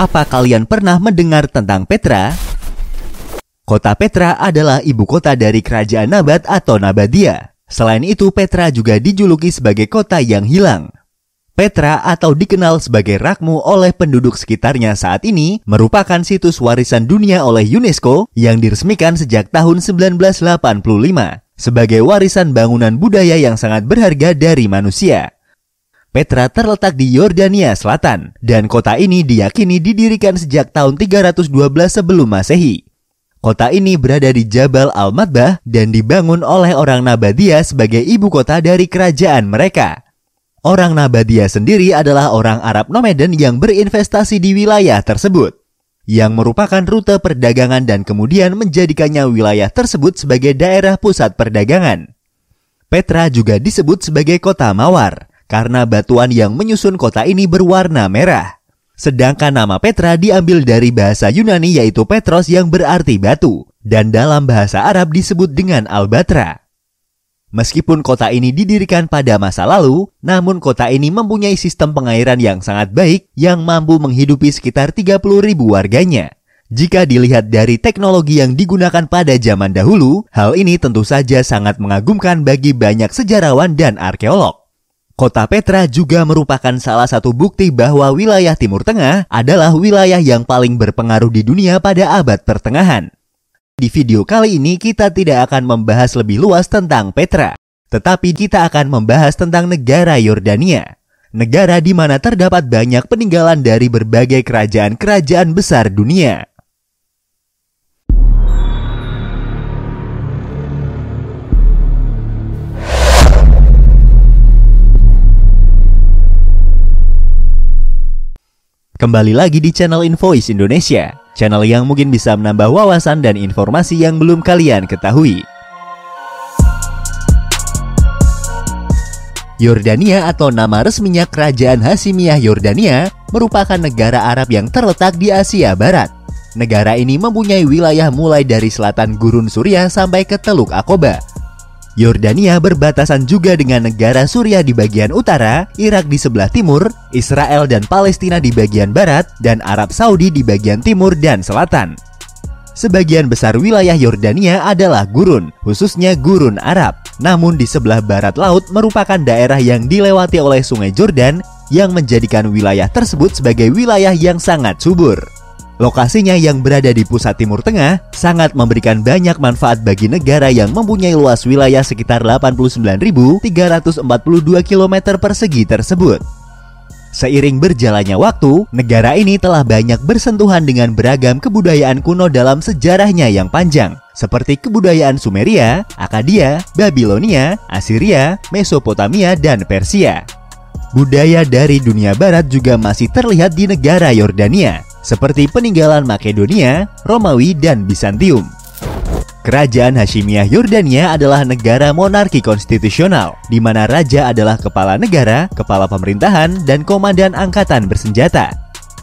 Apa kalian pernah mendengar tentang Petra? Kota Petra adalah ibu kota dari kerajaan Nabat atau Nabadia. Selain itu, Petra juga dijuluki sebagai kota yang hilang. Petra atau dikenal sebagai Rakmu oleh penduduk sekitarnya saat ini merupakan situs warisan dunia oleh UNESCO yang diresmikan sejak tahun 1985 sebagai warisan bangunan budaya yang sangat berharga dari manusia. Petra terletak di Yordania Selatan dan kota ini diyakini didirikan sejak tahun 312 sebelum Masehi. Kota ini berada di Jabal Al-Madbah dan dibangun oleh orang Nabadia sebagai ibu kota dari kerajaan mereka. Orang Nabadia sendiri adalah orang Arab nomaden yang berinvestasi di wilayah tersebut, yang merupakan rute perdagangan dan kemudian menjadikannya wilayah tersebut sebagai daerah pusat perdagangan. Petra juga disebut sebagai kota mawar karena batuan yang menyusun kota ini berwarna merah. Sedangkan nama Petra diambil dari bahasa Yunani yaitu Petros yang berarti batu dan dalam bahasa Arab disebut dengan Albatra. Meskipun kota ini didirikan pada masa lalu, namun kota ini mempunyai sistem pengairan yang sangat baik yang mampu menghidupi sekitar 30 ribu warganya. Jika dilihat dari teknologi yang digunakan pada zaman dahulu, hal ini tentu saja sangat mengagumkan bagi banyak sejarawan dan arkeolog. Kota Petra juga merupakan salah satu bukti bahwa wilayah Timur Tengah adalah wilayah yang paling berpengaruh di dunia pada abad pertengahan. Di video kali ini kita tidak akan membahas lebih luas tentang Petra, tetapi kita akan membahas tentang negara Yordania. Negara di mana terdapat banyak peninggalan dari berbagai kerajaan-kerajaan besar dunia. Kembali lagi di channel Invoice Indonesia, channel yang mungkin bisa menambah wawasan dan informasi yang belum kalian ketahui. Yordania atau nama resminya Kerajaan Hasimiyah Yordania merupakan negara Arab yang terletak di Asia Barat. Negara ini mempunyai wilayah mulai dari selatan Gurun Suriah sampai ke Teluk Akoba, Yordania berbatasan juga dengan negara Suriah di bagian utara, Irak di sebelah timur, Israel dan Palestina di bagian barat, dan Arab Saudi di bagian timur dan selatan. Sebagian besar wilayah Yordania adalah gurun, khususnya gurun Arab. Namun di sebelah barat laut merupakan daerah yang dilewati oleh sungai Jordan yang menjadikan wilayah tersebut sebagai wilayah yang sangat subur. Lokasinya yang berada di pusat Timur Tengah sangat memberikan banyak manfaat bagi negara yang mempunyai luas wilayah sekitar 89.342 km persegi tersebut. Seiring berjalannya waktu, negara ini telah banyak bersentuhan dengan beragam kebudayaan kuno dalam sejarahnya yang panjang, seperti kebudayaan Sumeria, Akadia, Babilonia, Assyria, Mesopotamia, dan Persia. Budaya dari dunia barat juga masih terlihat di negara Yordania, seperti peninggalan Makedonia, Romawi, dan Bizantium. Kerajaan Hashimiyah Yordania adalah negara monarki konstitusional, di mana raja adalah kepala negara, kepala pemerintahan, dan komandan angkatan bersenjata.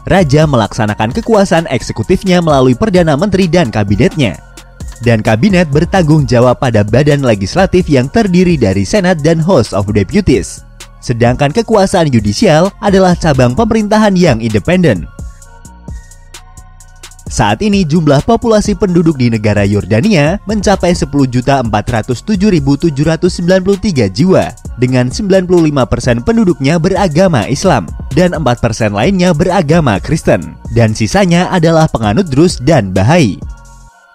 Raja melaksanakan kekuasaan eksekutifnya melalui perdana menteri dan kabinetnya. Dan kabinet bertanggung jawab pada badan legislatif yang terdiri dari Senat dan House of Deputies. Sedangkan kekuasaan yudisial adalah cabang pemerintahan yang independen, saat ini jumlah populasi penduduk di negara Yordania mencapai 10.407.793 jiwa dengan 95% penduduknya beragama Islam dan 4% lainnya beragama Kristen dan sisanya adalah penganut Drus dan Bahai.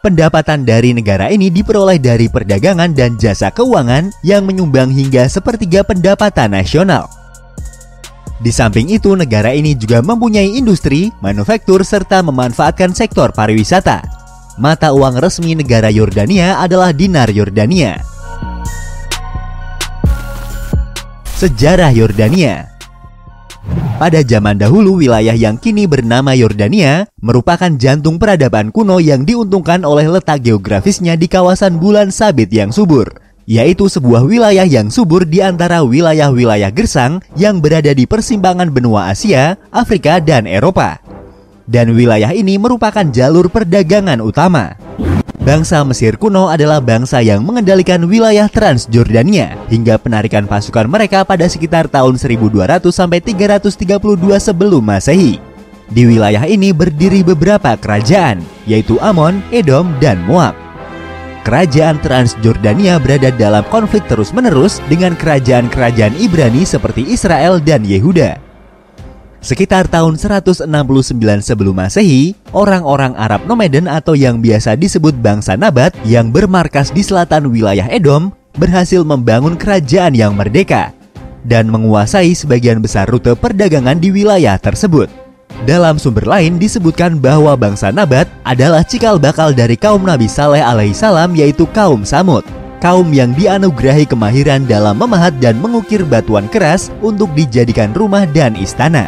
Pendapatan dari negara ini diperoleh dari perdagangan dan jasa keuangan yang menyumbang hingga sepertiga pendapatan nasional. Di samping itu, negara ini juga mempunyai industri, manufaktur, serta memanfaatkan sektor pariwisata. Mata uang resmi negara Yordania adalah dinar Yordania. Sejarah Yordania pada zaman dahulu, wilayah yang kini bernama Yordania merupakan jantung peradaban kuno yang diuntungkan oleh letak geografisnya di kawasan bulan sabit yang subur yaitu sebuah wilayah yang subur di antara wilayah-wilayah gersang yang berada di persimpangan benua Asia, Afrika, dan Eropa. Dan wilayah ini merupakan jalur perdagangan utama. Bangsa Mesir kuno adalah bangsa yang mengendalikan wilayah Transjordania hingga penarikan pasukan mereka pada sekitar tahun 1200 sampai 332 sebelum Masehi. Di wilayah ini berdiri beberapa kerajaan, yaitu Amon, Edom, dan Moab. Kerajaan Transjordania berada dalam konflik terus-menerus dengan kerajaan-kerajaan Ibrani seperti Israel dan Yehuda. Sekitar tahun 169 sebelum Masehi, orang-orang Arab nomaden atau yang biasa disebut bangsa Nabat yang bermarkas di selatan wilayah Edom berhasil membangun kerajaan yang merdeka dan menguasai sebagian besar rute perdagangan di wilayah tersebut. Dalam sumber lain disebutkan bahwa bangsa Nabat adalah cikal bakal dari kaum Nabi Saleh alaihissalam yaitu kaum Samud kaum yang dianugerahi kemahiran dalam memahat dan mengukir batuan keras untuk dijadikan rumah dan istana.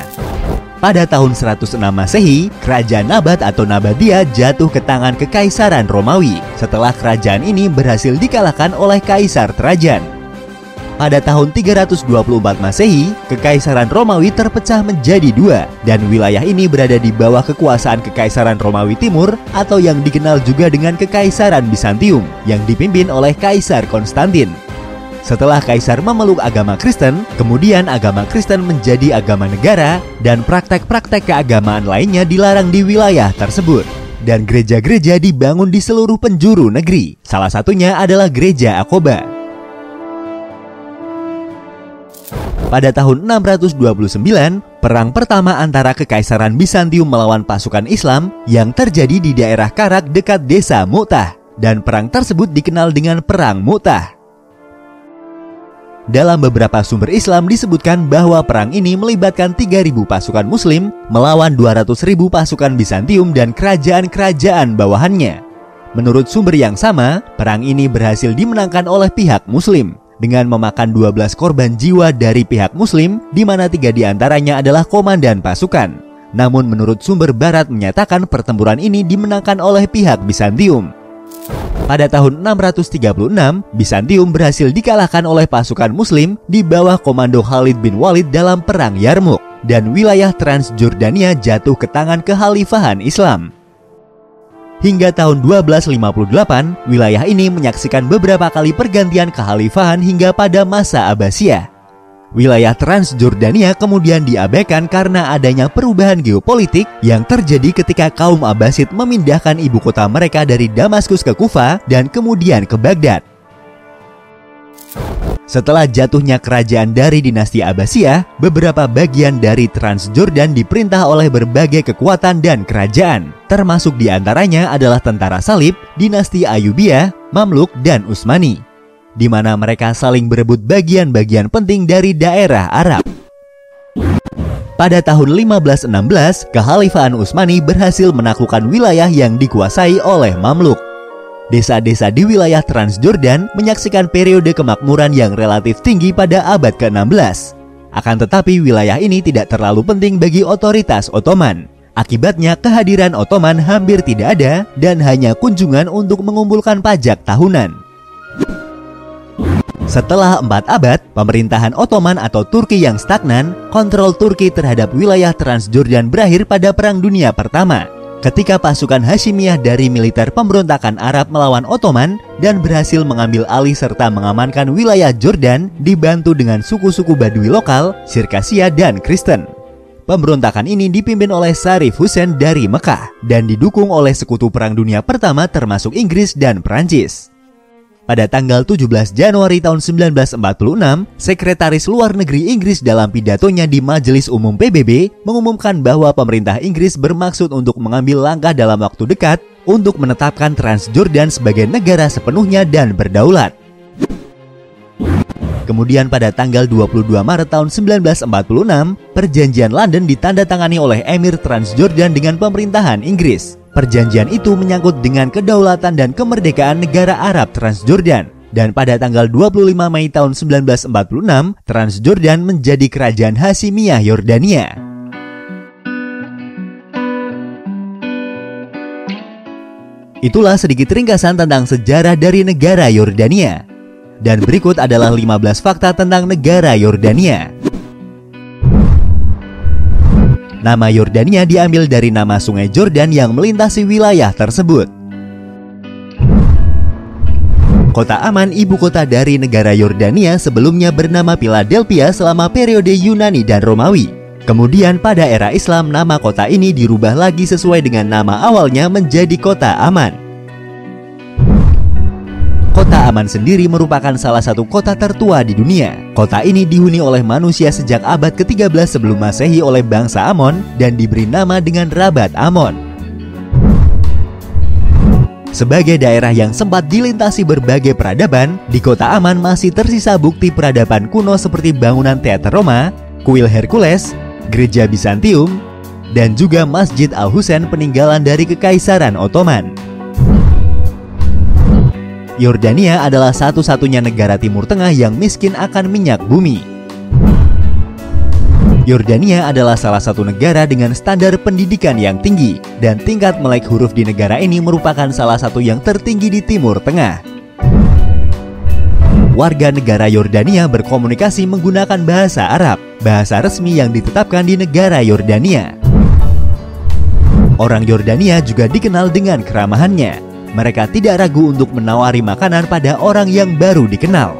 Pada tahun 106 Masehi, kerajaan Nabat atau Nabadia jatuh ke tangan Kekaisaran Romawi setelah kerajaan ini berhasil dikalahkan oleh Kaisar Trajan. Pada tahun 324 Masehi, Kekaisaran Romawi terpecah menjadi dua dan wilayah ini berada di bawah kekuasaan Kekaisaran Romawi Timur atau yang dikenal juga dengan Kekaisaran Bizantium yang dipimpin oleh Kaisar Konstantin. Setelah kaisar memeluk agama Kristen, kemudian agama Kristen menjadi agama negara dan praktek-praktek keagamaan lainnya dilarang di wilayah tersebut. Dan gereja-gereja dibangun di seluruh penjuru negeri. Salah satunya adalah Gereja Akoba. Pada tahun 629, perang pertama antara Kekaisaran Bizantium melawan pasukan Islam yang terjadi di daerah Karak dekat desa Mu'tah dan perang tersebut dikenal dengan Perang Mu'tah. Dalam beberapa sumber Islam disebutkan bahwa perang ini melibatkan 3.000 pasukan muslim melawan 200.000 pasukan Bizantium dan kerajaan-kerajaan bawahannya. Menurut sumber yang sama, perang ini berhasil dimenangkan oleh pihak muslim dengan memakan 12 korban jiwa dari pihak muslim di mana tiga di antaranya adalah komandan pasukan. Namun menurut sumber barat menyatakan pertempuran ini dimenangkan oleh pihak Bizantium. Pada tahun 636, Bizantium berhasil dikalahkan oleh pasukan muslim di bawah komando Khalid bin Walid dalam perang Yarmouk dan wilayah Transjordania jatuh ke tangan kekhalifahan Islam. Hingga tahun 1258, wilayah ini menyaksikan beberapa kali pergantian kekhalifahan hingga pada masa Abbasiyah. Wilayah Transjordania kemudian diabaikan karena adanya perubahan geopolitik yang terjadi ketika kaum Abbasid memindahkan ibu kota mereka dari Damaskus ke Kufa dan kemudian ke Baghdad. Setelah jatuhnya kerajaan dari dinasti Abbasiyah, beberapa bagian dari Transjordan diperintah oleh berbagai kekuatan dan kerajaan, termasuk di antaranya adalah tentara salib, dinasti Ayubiyah, Mamluk, dan Utsmani, di mana mereka saling berebut bagian-bagian penting dari daerah Arab. Pada tahun 1516, Kekhalifahan Utsmani berhasil menaklukkan wilayah yang dikuasai oleh Mamluk. Desa-desa di wilayah Transjordan menyaksikan periode kemakmuran yang relatif tinggi pada abad ke-16. Akan tetapi wilayah ini tidak terlalu penting bagi otoritas Ottoman. Akibatnya kehadiran Ottoman hampir tidak ada dan hanya kunjungan untuk mengumpulkan pajak tahunan. Setelah empat abad, pemerintahan Ottoman atau Turki yang stagnan, kontrol Turki terhadap wilayah Transjordan berakhir pada Perang Dunia Pertama ketika pasukan Hashimiyah dari militer pemberontakan Arab melawan Ottoman dan berhasil mengambil alih serta mengamankan wilayah Jordan dibantu dengan suku-suku Badui lokal, Sirkasia dan Kristen. Pemberontakan ini dipimpin oleh Sarif Hussein dari Mekah dan didukung oleh sekutu Perang Dunia Pertama termasuk Inggris dan Perancis. Pada tanggal 17 Januari tahun 1946, Sekretaris Luar Negeri Inggris dalam pidatonya di Majelis Umum PBB mengumumkan bahwa pemerintah Inggris bermaksud untuk mengambil langkah dalam waktu dekat untuk menetapkan Transjordan sebagai negara sepenuhnya dan berdaulat. Kemudian pada tanggal 22 Maret tahun 1946, perjanjian London ditandatangani oleh Emir Transjordan dengan pemerintahan Inggris. Perjanjian itu menyangkut dengan kedaulatan dan kemerdekaan negara Arab Transjordan. Dan pada tanggal 25 Mei tahun 1946, Transjordan menjadi kerajaan Hasimiyah Yordania. Itulah sedikit ringkasan tentang sejarah dari negara Yordania. Dan berikut adalah 15 fakta tentang negara Yordania. Nama Yordania diambil dari nama sungai Jordan yang melintasi wilayah tersebut. Kota Aman, ibu kota dari negara Yordania sebelumnya bernama Philadelphia selama periode Yunani dan Romawi. Kemudian pada era Islam nama kota ini dirubah lagi sesuai dengan nama awalnya menjadi kota aman. Kota Aman sendiri merupakan salah satu kota tertua di dunia. Kota ini dihuni oleh manusia sejak abad ke-13 sebelum masehi oleh bangsa Amon dan diberi nama dengan Rabat Amon. Sebagai daerah yang sempat dilintasi berbagai peradaban, di kota Aman masih tersisa bukti peradaban kuno seperti bangunan teater Roma, kuil Hercules, gereja Bizantium, dan juga Masjid Al-Husain peninggalan dari Kekaisaran Ottoman. Yordania adalah satu-satunya negara Timur Tengah yang miskin akan minyak bumi. Yordania adalah salah satu negara dengan standar pendidikan yang tinggi, dan tingkat melek huruf di negara ini merupakan salah satu yang tertinggi di Timur Tengah. Warga negara Yordania berkomunikasi menggunakan bahasa Arab, bahasa resmi yang ditetapkan di negara Yordania. Orang Yordania juga dikenal dengan keramahannya. Mereka tidak ragu untuk menawari makanan pada orang yang baru dikenal.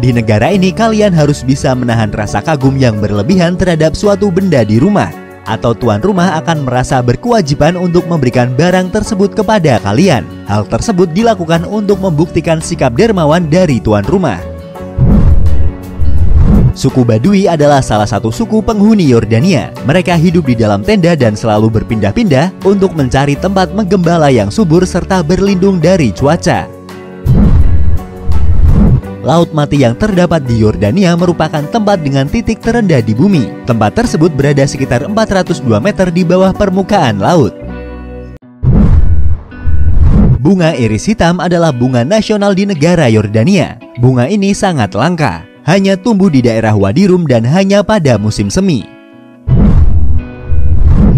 Di negara ini kalian harus bisa menahan rasa kagum yang berlebihan terhadap suatu benda di rumah atau tuan rumah akan merasa berkewajiban untuk memberikan barang tersebut kepada kalian. Hal tersebut dilakukan untuk membuktikan sikap dermawan dari tuan rumah. Suku Badui adalah salah satu suku penghuni Yordania. Mereka hidup di dalam tenda dan selalu berpindah-pindah untuk mencari tempat menggembala yang subur serta berlindung dari cuaca. Laut Mati yang terdapat di Yordania merupakan tempat dengan titik terendah di bumi. Tempat tersebut berada sekitar 402 meter di bawah permukaan laut. Bunga iris hitam adalah bunga nasional di negara Yordania. Bunga ini sangat langka, hanya tumbuh di daerah Wadi Rum dan hanya pada musim semi.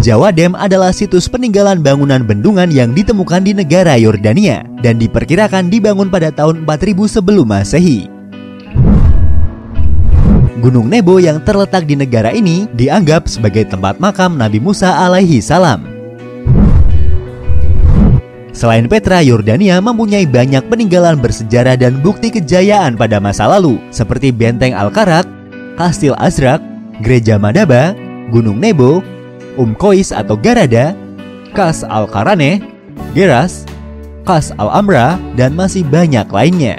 Jawa Dam adalah situs peninggalan bangunan bendungan yang ditemukan di negara Yordania dan diperkirakan dibangun pada tahun 4000 sebelum Masehi. Gunung Nebo yang terletak di negara ini dianggap sebagai tempat makam Nabi Musa alaihi salam. Selain Petra, Yordania mempunyai banyak peninggalan bersejarah dan bukti kejayaan pada masa lalu, seperti Benteng Al-Karak, Kastil Azrak, Gereja Madaba, Gunung Nebo, Umkois atau Garada, Kas Al-Karane, Geras, Kas Al-Amra, dan masih banyak lainnya.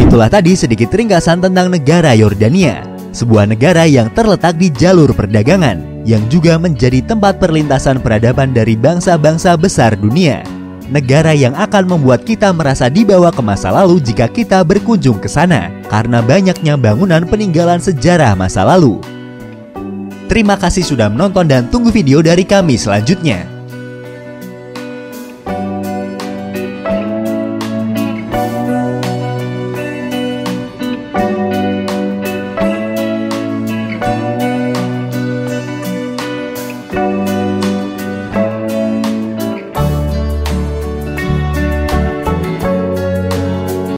Itulah tadi sedikit ringkasan tentang negara Yordania, sebuah negara yang terletak di jalur perdagangan yang juga menjadi tempat perlintasan peradaban dari bangsa-bangsa besar dunia. Negara yang akan membuat kita merasa dibawa ke masa lalu jika kita berkunjung ke sana karena banyaknya bangunan peninggalan sejarah masa lalu. Terima kasih sudah menonton dan tunggu video dari kami selanjutnya.